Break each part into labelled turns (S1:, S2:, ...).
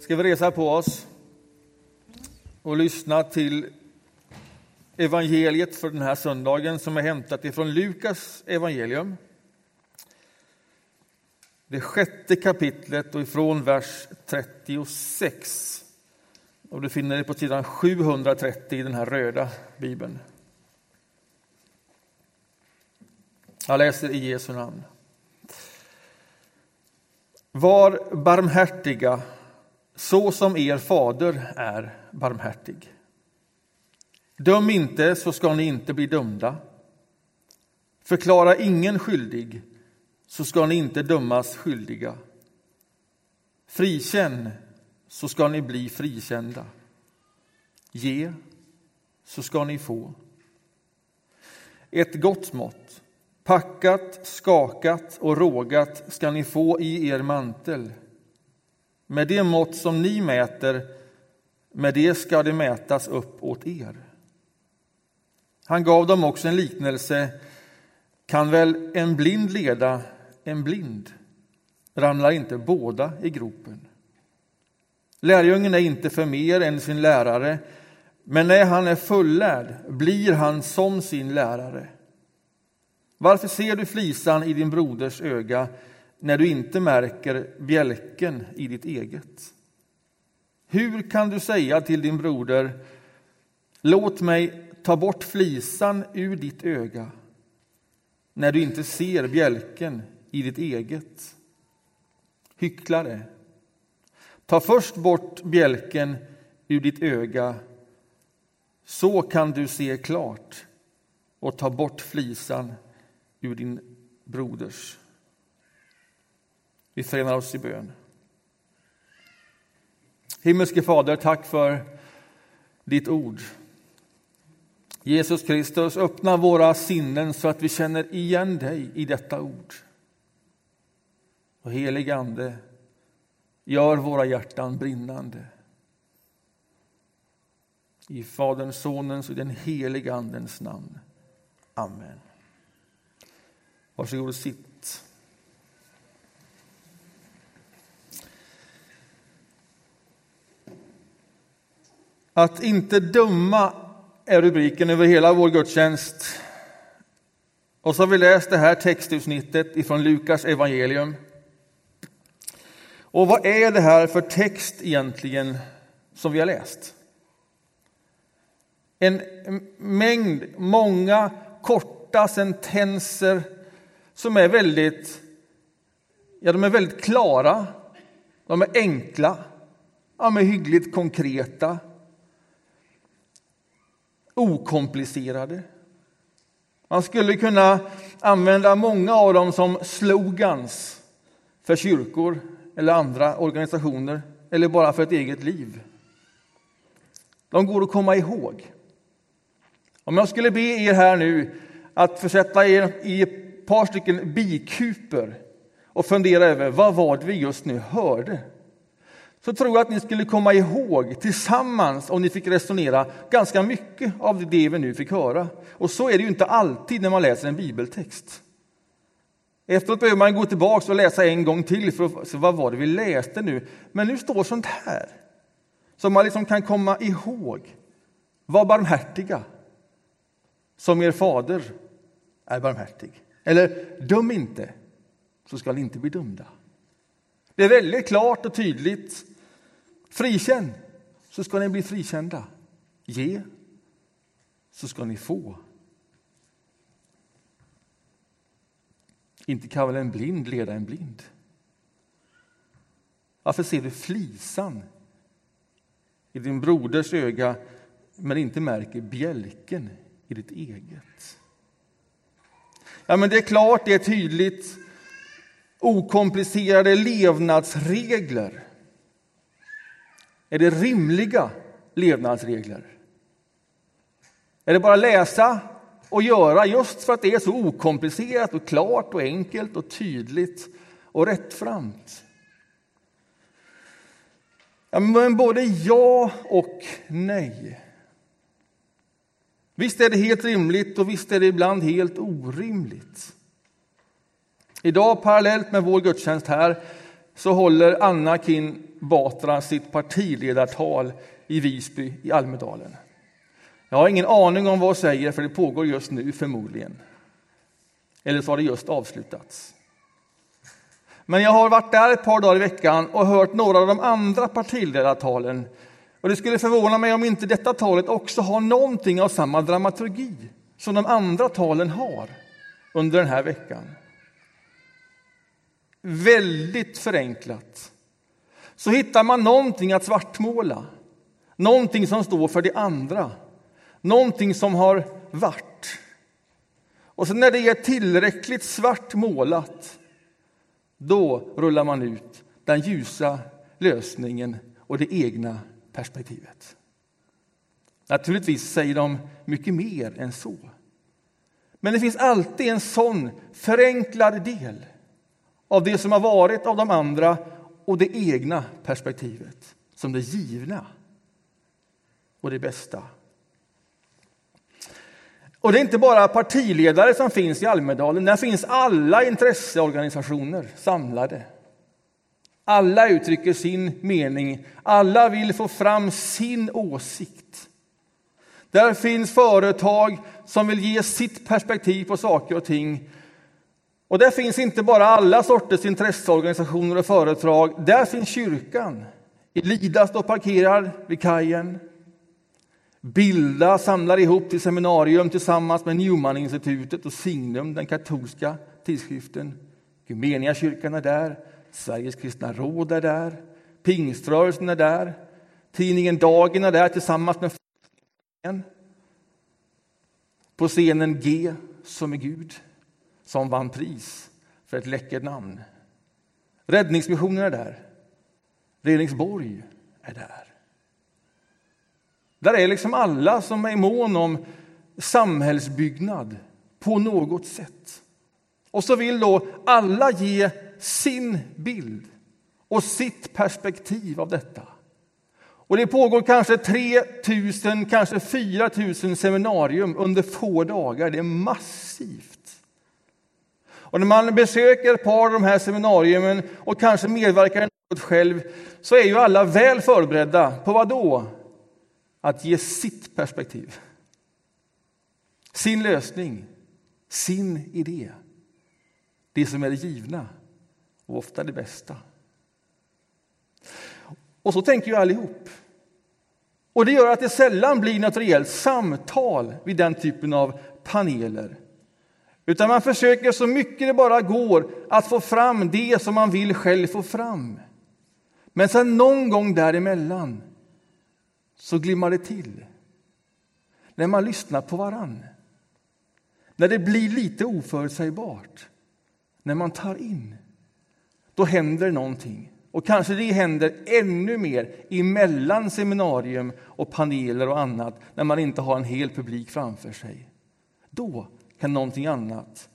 S1: ska vi resa på oss och lyssna till evangeliet för den här söndagen som är hämtat ifrån Lukas evangelium. Det sjätte kapitlet och ifrån vers 36. Och du finner det på sidan 730 i den här röda bibeln. Jag läser i Jesu namn. Var barmhärtiga så som er fader är barmhärtig. Döm inte, så ska ni inte bli dömda. Förklara ingen skyldig, så ska ni inte dömas skyldiga. Frikänn, så ska ni bli frikända. Ge, så ska ni få. Ett gott mått, packat, skakat och rågat ska ni få i er mantel. Med det mått som ni mäter, med det ska det mätas upp åt er. Han gav dem också en liknelse. Kan väl en blind leda en blind? Ramlar inte båda i gropen? Lärjungen är inte för mer än sin lärare, men när han är fullärd blir han som sin lärare. Varför ser du flisan i din broders öga när du inte märker bjälken i ditt eget? Hur kan du säga till din broder, låt mig ta bort flisan ur ditt öga när du inte ser bjälken i ditt eget? Hycklare, ta först bort bjälken ur ditt öga så kan du se klart och ta bort flisan ur din broders. Vi förenar oss i bön. Himmelske Fader, tack för ditt ord. Jesus Kristus, öppna våra sinnen så att vi känner igen dig i detta ord. Och helig Ande, gör våra hjärtan brinnande. I Faderns, Sonens och den helige Andens namn. Amen. Varsågod och sitt. Att inte döma är rubriken över hela vår gudstjänst. Och så har vi läst det här textutsnittet ifrån Lukas evangelium. Och vad är det här för text egentligen som vi har läst? En mängd, många korta sentenser som är väldigt, ja, de är väldigt klara, de är enkla, de är hyggligt konkreta, okomplicerade. Man skulle kunna använda många av dem som slogans för kyrkor eller andra organisationer eller bara för ett eget liv. De går att komma ihåg. Om jag skulle be er här nu att försätta er i ett par stycken bikuper och fundera över vad var det vi just nu hörde så tror jag att ni skulle komma ihåg tillsammans, om ni fick resonera, ganska mycket av det vi nu fick höra. Och så är det ju inte alltid när man läser en bibeltext. Efteråt behöver man gå tillbaka och läsa en gång till för att se vad var det vi läste nu. Men nu står sånt här, som man liksom kan komma ihåg. Var barmhärtiga, som er fader är barmhärtig. Eller döm inte, så skall ni inte bli dömda. Det är väldigt klart och tydligt. Frikänn, så ska ni bli frikända. Ge, så ska ni få. Inte kan väl en blind leda en blind? Varför ser du flisan i din broders öga men inte märker bjälken i ditt eget? Ja, men det är klart, det är tydligt. Okomplicerade levnadsregler. Är det rimliga levnadsregler? Är det bara läsa och göra just för att det är så okomplicerat och klart och enkelt och tydligt och rättframt? Ja, men både ja och nej. Visst är det helt rimligt och visst är det ibland helt orimligt. Idag, parallellt med vår gudstjänst här, så håller Anna Kin Batra sitt partiledartal i Visby i Almedalen. Jag har ingen aning om vad jag säger, för det pågår just nu förmodligen. Eller så har det just avslutats. Men jag har varit där ett par dagar i veckan och hört några av de andra partiledartalen. Och det skulle förvåna mig om inte detta talet också har någonting av samma dramaturgi som de andra talen har under den här veckan. Väldigt förenklat så hittar man någonting att svartmåla, någonting som står för det andra, någonting som har varit. Och sen när det är tillräckligt svart målat, då rullar man ut den ljusa lösningen och det egna perspektivet. Naturligtvis säger de mycket mer än så. Men det finns alltid en sån förenklad del av det som har varit av de andra och det egna perspektivet som det givna och det bästa. Och det är inte bara partiledare som finns i Almedalen, där finns alla intresseorganisationer samlade. Alla uttrycker sin mening, alla vill få fram sin åsikt. Där finns företag som vill ge sitt perspektiv på saker och ting. Och där finns inte bara alla sorters intresseorganisationer och företag, där finns kyrkan. Elida står parkerad vid kajen. Bilda samlar ihop till seminarium tillsammans med Newman-institutet och Signum, den katolska tidskriften. kyrkan är där, Sveriges kristna råd är där, Pingströrelsen är där, tidningen Dagen är där tillsammans med på scenen G som är Gud, som vann pris för ett läckert namn. Räddningsmissionen är där. Reningsborg är där. Där är liksom alla som är mån om samhällsbyggnad på något sätt. Och så vill då alla ge sin bild och sitt perspektiv av detta. Och det pågår kanske 3 000, kanske 4 000 seminarium under få dagar. Det är massivt. Och när man besöker ett par av de här seminarierna och kanske medverkar i något själv så är ju alla väl förberedda på vad då? Att ge sitt perspektiv. Sin lösning, sin idé. Det som är det givna och ofta det bästa. Och så tänker ju allihop. Och det gör att det sällan blir något rejält samtal vid den typen av paneler. Utan man försöker så mycket det bara går att få fram det som man vill själv få fram. Men sen någon gång däremellan så glimmar det till. När man lyssnar på varann. När det blir lite oförutsägbart. När man tar in. Då händer någonting. Och kanske det händer ännu mer emellan seminarium och paneler och annat när man inte har en hel publik framför sig. Då än någonting annat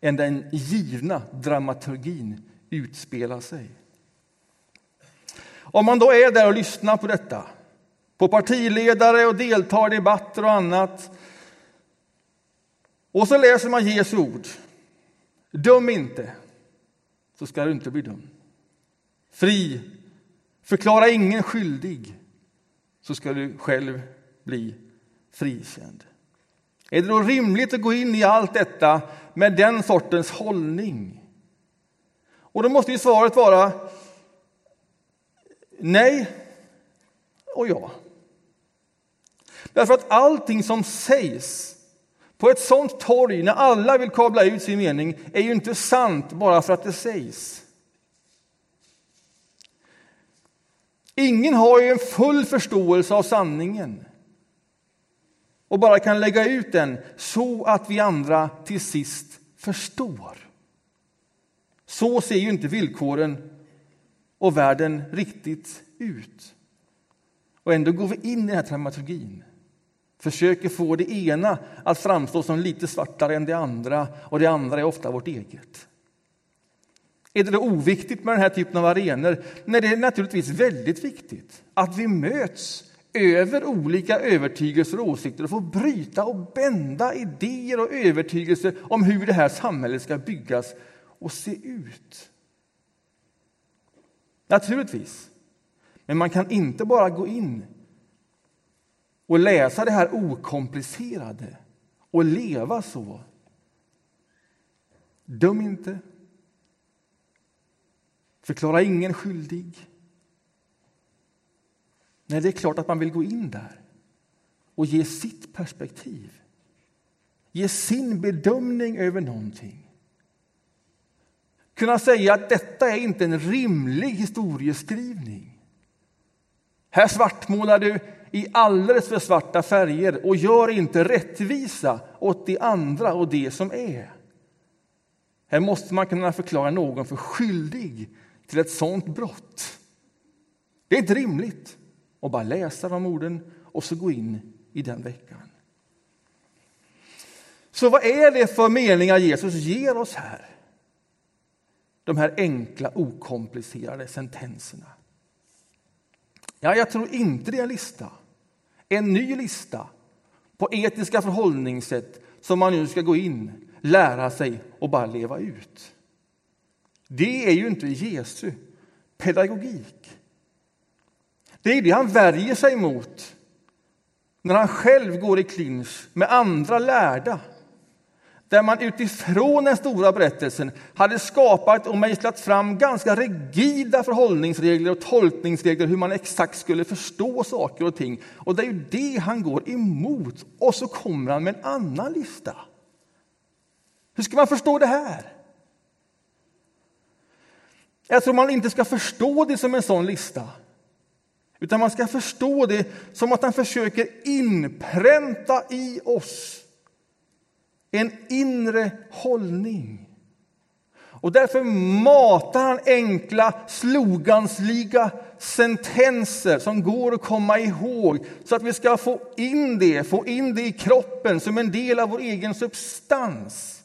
S1: än den givna dramaturgin utspelar sig. Om man då är där och lyssnar på detta, på partiledare och deltar i debatter och annat och så läser man Jesu ord. Döm inte, så ska du inte bli dömd. Fri. Förklara ingen skyldig, så ska du själv bli frikänd. Är det då rimligt att gå in i allt detta med den sortens hållning? Och då måste ju svaret vara nej och ja. Därför att allting som sägs på ett sånt torg när alla vill kabla ut sin mening är ju inte sant bara för att det sägs. Ingen har ju en full förståelse av sanningen och bara kan lägga ut den så att vi andra till sist förstår. Så ser ju inte villkoren och världen riktigt ut. Och ändå går vi in i den här dramaturgin. Försöker få det ena att framstå som lite svartare än det andra och det andra är ofta vårt eget. Är det då oviktigt med den här typen av arenor? Nej, det är naturligtvis väldigt viktigt att vi möts över olika övertygelser och åsikter och få bryta och bända idéer och övertygelser om hur det här samhället ska byggas och se ut. Naturligtvis Men man kan inte bara gå in och läsa det här okomplicerade och leva så. Döm inte. Förklara ingen skyldig. Nej, det är klart att man vill gå in där och ge sitt perspektiv. Ge sin bedömning över någonting. Kunna säga att detta är inte en rimlig historieskrivning. Här svartmålar du i alldeles för svarta färger och gör inte rättvisa åt det andra och det som är. Här måste man kunna förklara någon för skyldig till ett sådant brott. Det är inte rimligt och bara läsa de orden och så gå in i den veckan. Så vad är det för meningar Jesus ger oss här? De här enkla, okomplicerade sentenserna. Ja, jag tror inte det är en lista. En ny lista på etiska förhållningssätt som man nu ska gå in, lära sig och bara leva ut. Det är ju inte Jesu pedagogik. Det är det han värjer sig mot när han själv går i clinch med andra lärda där man utifrån den stora berättelsen hade skapat och mejslat fram ganska rigida förhållningsregler och tolkningsregler hur man exakt skulle förstå saker och ting. Och det är ju det han går emot. Och så kommer han med en annan lista. Hur ska man förstå det här? Jag tror man inte ska förstå det som en sån lista. Utan man ska förstå det som att han försöker inpränta i oss en inre hållning. Och därför matar han enkla, slogansliga sentenser som går att komma ihåg så att vi ska få in det, få in det i kroppen som en del av vår egen substans.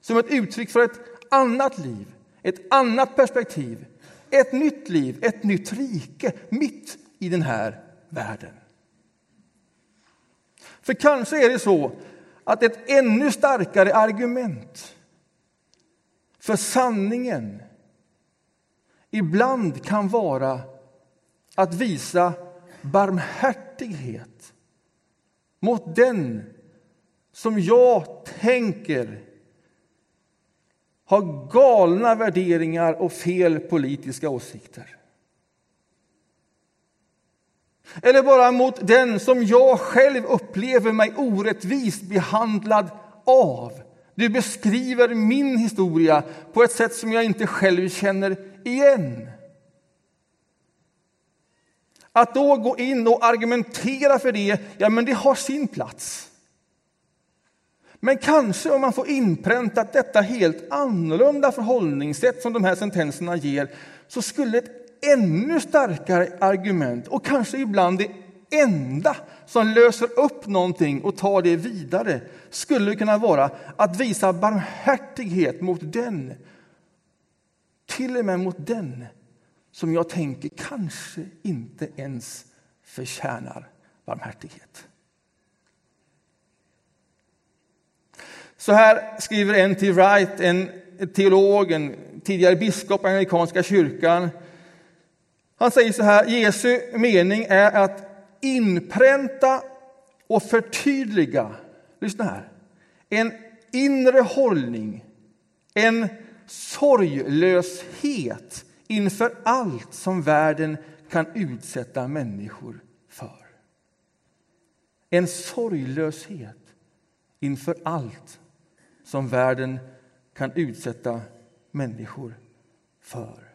S1: Som ett uttryck för ett annat liv, ett annat perspektiv, ett nytt liv, ett nytt rike mitt i den här världen. För kanske är det så att ett ännu starkare argument för sanningen ibland kan vara att visa barmhärtighet mot den som jag tänker har galna värderingar och fel politiska åsikter. Eller bara mot den som jag själv upplever mig orättvist behandlad av. Du beskriver min historia på ett sätt som jag inte själv känner igen. Att då gå in och argumentera för det, ja men det har sin plats. Men kanske om man får inpräntat detta helt annorlunda förhållningssätt som de här sentenserna ger, så skulle ett ännu starkare argument och kanske ibland det enda som löser upp någonting och tar det vidare skulle kunna vara att visa barmhärtighet mot den, till och med mot den som jag tänker kanske inte ens förtjänar barmhärtighet. Så här skriver N.T. Wright, en teolog, en tidigare biskop i amerikanska kyrkan han säger så här, Jesu mening är att inpränta och förtydliga, lyssna här, en inre hållning, en sorglöshet inför allt som världen kan utsätta människor för. En sorglöshet inför allt som världen kan utsätta människor för.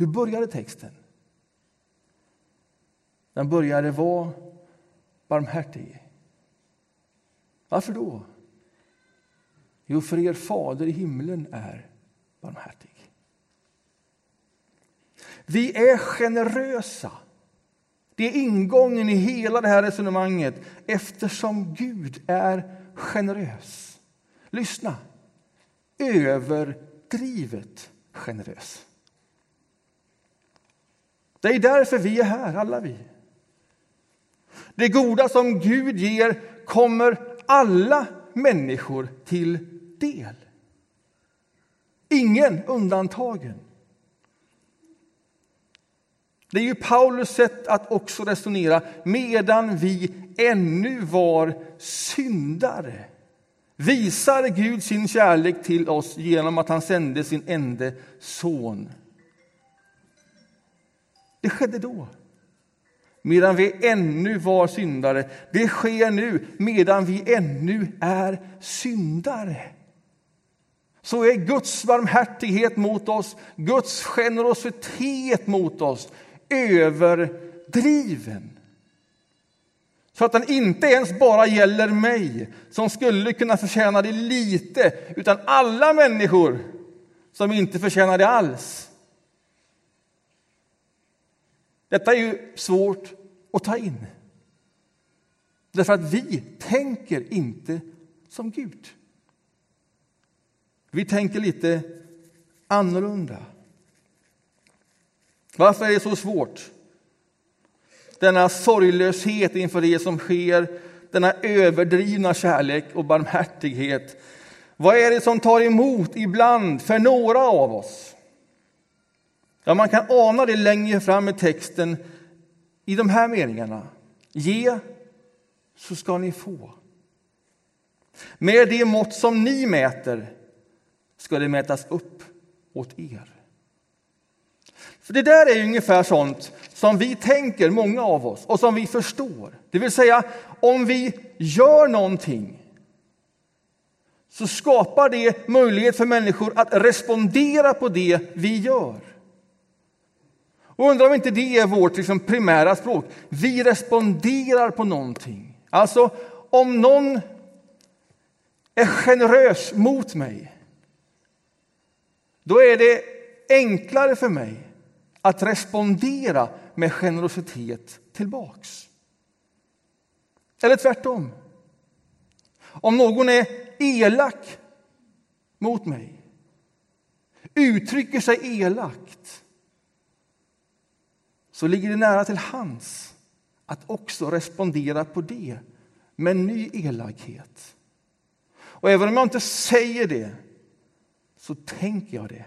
S1: Hur började texten? Den började vara barmhärtig. Varför då? Jo, för er fader i himlen är barmhärtig. Vi är generösa. Det är ingången i hela det här resonemanget eftersom Gud är generös. Lyssna. Överdrivet generös. Det är därför vi är här, alla vi. Det goda som Gud ger kommer alla människor till del. Ingen undantagen. Det är ju Paulus sätt att också resonera. Medan vi ännu var syndare visar Gud sin kärlek till oss genom att han sände sin enda son. Det skedde då, medan vi ännu var syndare. Det sker nu, medan vi ännu är syndare. Så är Guds barmhärtighet mot oss, Guds generositet mot oss överdriven. Så att den inte ens bara gäller mig, som skulle kunna förtjäna det lite, utan alla människor som inte förtjänar det alls. Detta är ju svårt att ta in. Därför att vi tänker inte som Gud. Vi tänker lite annorlunda. Varför är det så svårt? Denna sorglöshet inför det som sker, denna överdrivna kärlek och barmhärtighet. Vad är det som tar emot ibland för några av oss? Ja, man kan ana det längre fram i texten i de här meningarna. Ge, så ska ni få. Med det mått som ni mäter ska det mätas upp åt er. För Det där är ungefär sånt som vi tänker, många av oss, och som vi förstår. Det vill säga, om vi gör någonting så skapar det möjlighet för människor att respondera på det vi gör. Och undrar om inte det är vårt liksom, primära språk. Vi responderar på någonting. Alltså, om någon är generös mot mig då är det enklare för mig att respondera med generositet tillbaks. Eller tvärtom. Om någon är elak mot mig, uttrycker sig elakt så ligger det nära till hands att också respondera på det med ny elakhet. Och även om jag inte säger det så tänker jag det.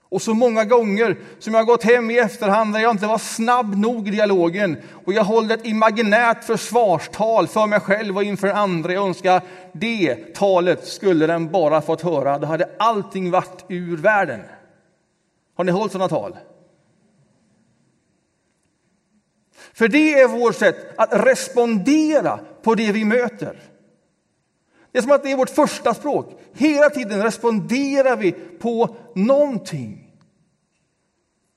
S1: Och så många gånger som jag har gått hem i efterhand när jag inte var snabb nog i dialogen och jag håller ett imaginärt försvarstal för mig själv och inför andra. Jag önskar det talet skulle den bara fått höra. Då hade allting varit ur världen. Har ni hållit sådana tal? För det är vårt sätt att respondera på det vi möter. Det är som att det är vårt första språk. Hela tiden responderar vi på någonting.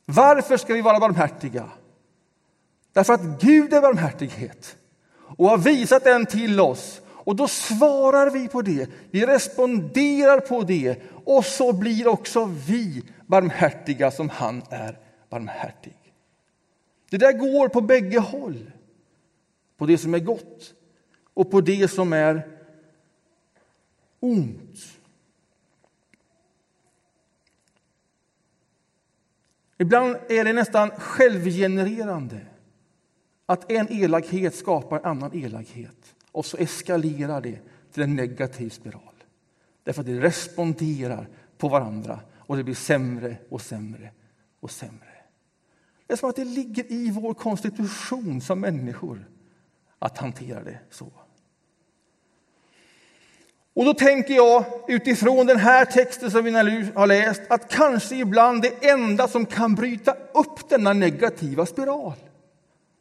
S1: Varför ska vi vara barmhärtiga? Därför att Gud är barmhärtighet och har visat den till oss. Och då svarar vi på det, vi responderar på det och så blir också vi barmhärtiga som han är barmhärtig. Det där går på bägge håll. På det som är gott och på det som är ont. Ibland är det nästan självgenererande att en elakhet skapar en annan elakhet och så eskalerar det till en negativ spiral. Därför att det responderar på varandra och det blir sämre och sämre och sämre. Det är som att det ligger i vår konstitution som människor att hantera det så. Och då tänker jag utifrån den här texten som vi nu har läst att kanske ibland det enda som kan bryta upp denna negativa spiral,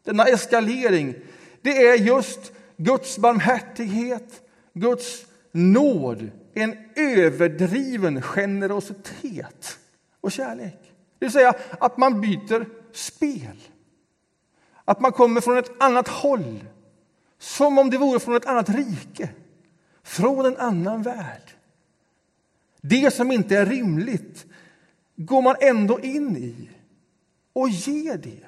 S1: denna eskalering, det är just Guds barmhärtighet, Guds nåd, en överdriven generositet och kärlek. Det vill säga att man byter spel. Att man kommer från ett annat håll, som om det vore från ett annat rike från en annan värld. Det som inte är rimligt går man ändå in i och ger det.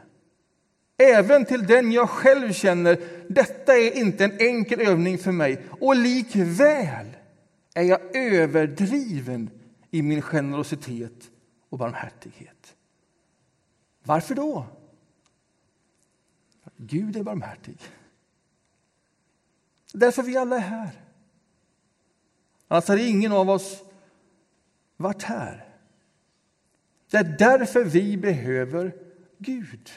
S1: Även till den jag själv känner, detta är inte en enkel övning för mig. Och likväl är jag överdriven i min generositet och barmhärtighet. Varför då? Gud är barmhärtig. Därför vi alla är här. Annars hade ingen av oss varit här. Det är därför vi behöver Gud.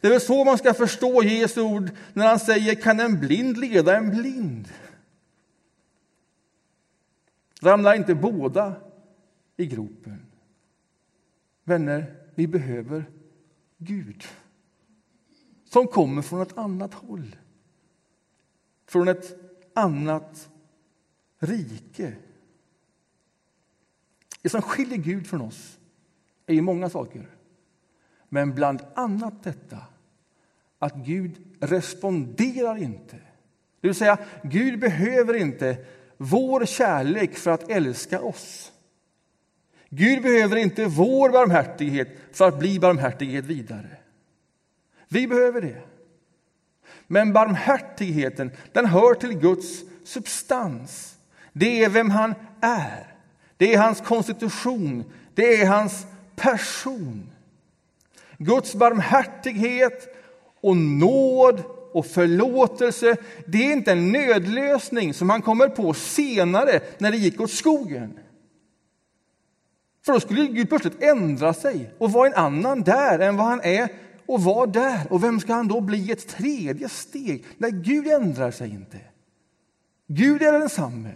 S1: Det är väl så man ska förstå Jesu ord när han säger kan en blind leda en blind? Ramlar inte båda i gropen? Vänner, vi behöver Gud som kommer från ett annat håll, från ett annat rike. Det som skiljer Gud från oss är ju många saker. Men bland annat detta att Gud responderar inte. Det vill säga, Gud behöver inte vår kärlek för att älska oss. Gud behöver inte vår barmhärtighet för att bli barmhärtighet vidare. Vi behöver det. Men barmhärtigheten den hör till Guds substans. Det är vem han är. Det är hans konstitution. Det är hans person. Guds barmhärtighet och nåd och förlåtelse det är inte en nödlösning som han kommer på senare när det gick åt skogen. För då skulle Gud plötsligt ändra sig och vara en annan där än vad han är och var där. Och vem ska han då bli ett tredje steg? Nej, Gud ändrar sig inte. Gud är densamme.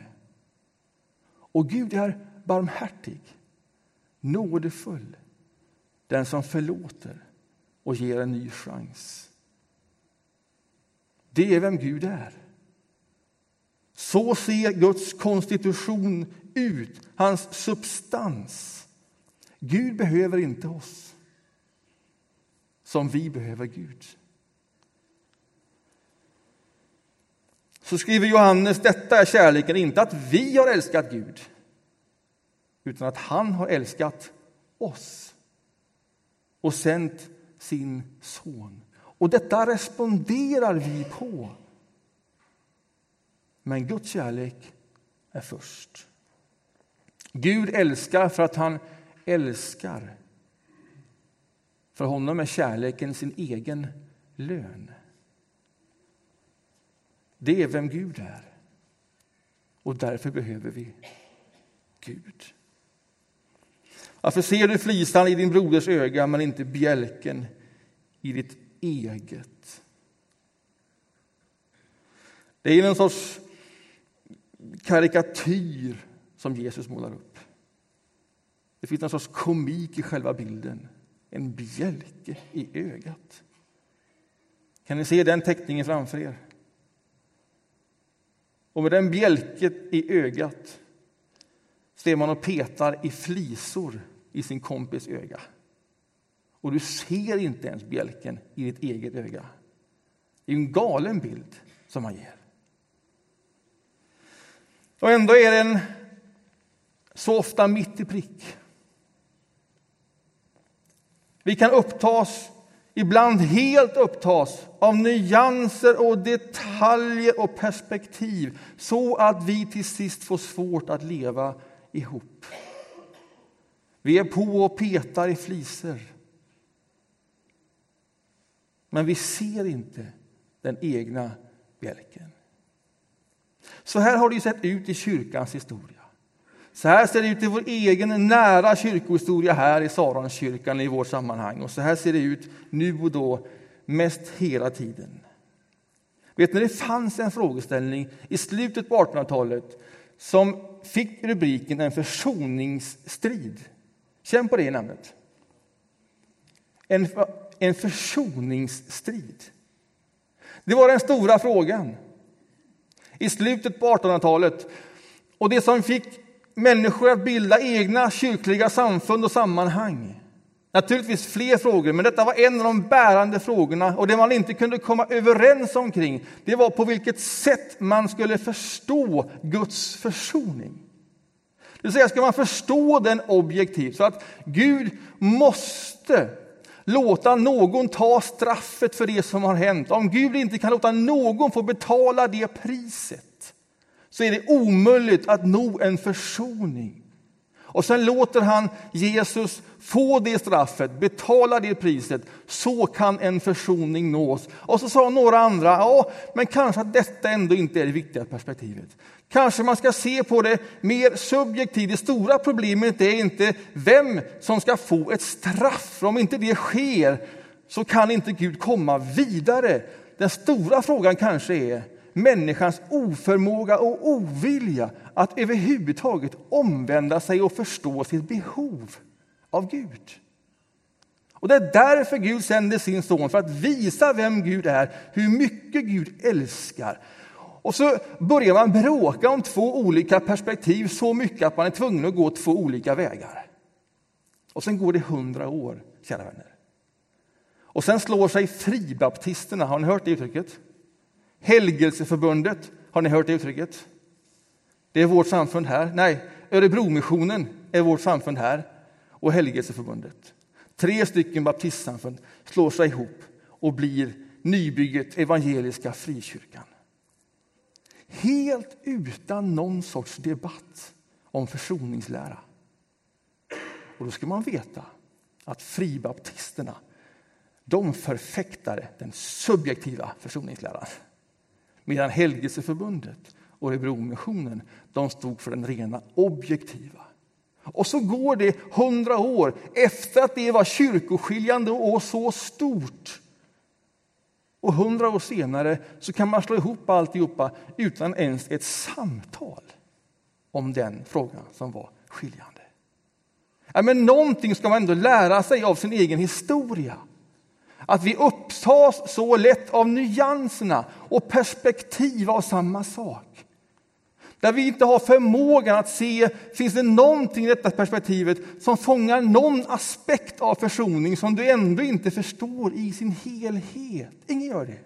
S1: Och Gud är barmhärtig, nådefull, den som förlåter och ger en ny chans. Det är vem Gud är. Så ser Guds konstitution ut, hans substans. Gud behöver inte oss som vi behöver Gud. Så skriver Johannes, detta är kärleken, inte att vi har älskat Gud, utan att han har älskat oss och sänt sin son. Och detta responderar vi på. Men Guds kärlek är först. Gud älskar för att han älskar. För honom är kärleken sin egen lön. Det är vem Gud är. Och därför behöver vi Gud. Varför ser du flisan i din broders öga men inte bjälken i ditt eget? Det är en sorts karikatyr som Jesus målar upp. Det finns en sorts komik i själva bilden. En bjälke i ögat. Kan ni se den teckningen framför er? Och med den bjälket i ögat ser man och petar i flisor i sin kompis öga. Och du ser inte ens bjälken i ditt eget öga. Det är en galen bild som man ger. Och ändå är det en så ofta mitt i prick. Vi kan upptas, ibland helt upptas av nyanser och detaljer och perspektiv så att vi till sist får svårt att leva ihop. Vi är på och petar i fliser. Men vi ser inte den egna bjälken. Så här har det sett ut i kyrkans historia. Så här ser det ut i vår egen nära kyrkohistoria här i Saronkyrkan i vårt sammanhang. Och så här ser det ut nu och då, mest hela tiden. Vet ni, det fanns en frågeställning i slutet på 1800-talet som fick rubriken En försoningsstrid. Känn på det namnet. En, en försoningsstrid. Det var den stora frågan i slutet på 1800-talet. Och det som fick människor att bilda egna kyrkliga samfund och sammanhang. Naturligtvis fler frågor, men detta var en av de bärande frågorna. Och det man inte kunde komma överens omkring, det var på vilket sätt man skulle förstå Guds försoning. Det vill säga, ska man förstå den objektivt, så att Gud måste låta någon ta straffet för det som har hänt. Om Gud inte kan låta någon få betala det priset, så är det omöjligt att nå en försoning. Och sen låter han Jesus få det straffet, betala det priset. Så kan en försoning nås. Och så sa några andra, ja, men kanske att detta ändå inte är det viktiga perspektivet. Kanske man ska se på det mer subjektivt. Det stora problemet är inte vem som ska få ett straff. För om inte det sker så kan inte Gud komma vidare. Den stora frågan kanske är människans oförmåga och ovilja att överhuvudtaget omvända sig och förstå sitt behov av Gud. Och Det är därför Gud sänder sin son, för att visa vem Gud är, hur mycket Gud älskar. Och så börjar man bråka om två olika perspektiv så mycket att man är tvungen att gå två olika vägar. Och sen går det hundra år, kära vänner. Och sen slår sig fribaptisterna, har ni hört det uttrycket? Helgelseförbundet, har ni hört det uttrycket? Det är vårt samfund här. Nej, Örebromissionen är vårt samfund här och Helgelseförbundet. Tre stycken baptistsamfund slår sig ihop och blir nybygget Evangeliska Frikyrkan. Helt utan någon sorts debatt om försoningslära. Och då ska man veta att fribaptisterna de förfäktade den subjektiva försoningsläran. Medan Helgelseförbundet och Örebromissionen de stod för den rena objektiva. Och så går det hundra år efter att det var kyrkoskiljande och så stort. Och hundra år senare så kan man slå ihop alltihopa utan ens ett samtal om den frågan som var skiljande. Ja, men någonting ska man ändå lära sig av sin egen historia. Att vi upptas så lätt av nyanserna och perspektiv av samma sak. Där vi inte har förmågan att se, finns det någonting i detta perspektivet som fångar någon aspekt av försoning som du ändå inte förstår i sin helhet? Ingen gör det.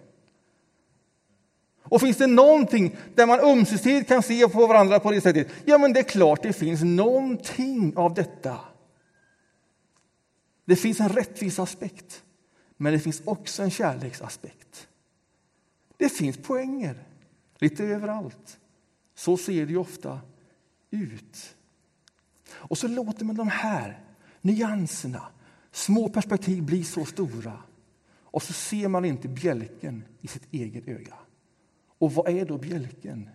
S1: Och finns det någonting där man ömsesidigt kan se på varandra på det sättet? Ja, men det är klart det finns någonting av detta. Det finns en rättvis aspekt. Men det finns också en kärleksaspekt. Det finns poänger lite överallt. Så ser det ju ofta ut. Och så låter man de här nyanserna, små perspektiv bli så stora. Och så ser man inte bjälken i sitt eget öga. Och vad är då bjälken?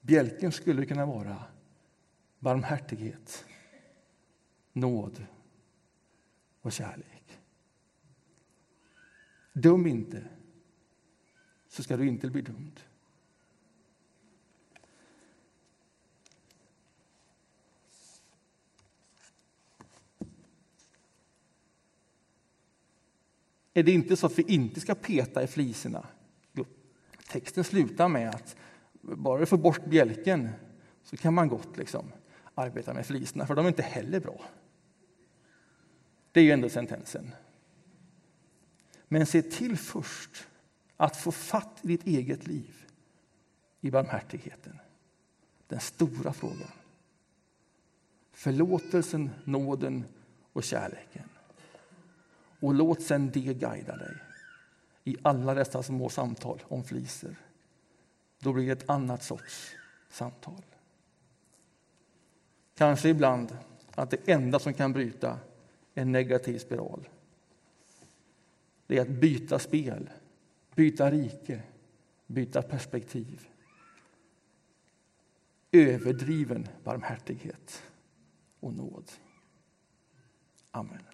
S1: Bjälken skulle kunna vara barmhärtighet, nåd och kärlek. Döm inte, så ska du inte bli dömd. Är det inte så att vi inte ska peta i fliserna? Jo, texten slutar med att bara du får bort bjälken så kan man gott liksom arbeta med fliserna, för de är inte heller bra. Det är ju ändå sentensen. Men se till först att få fatt i ditt eget liv i barmhärtigheten. Den stora frågan. Förlåtelsen, nåden och kärleken. Och låt sen det guida dig i alla dessa små samtal om fliser. Då blir det ett annat sorts samtal. Kanske ibland att det enda som kan bryta en negativ spiral. Det är att byta spel, byta rike, byta perspektiv. Överdriven barmhärtighet och nåd. Amen.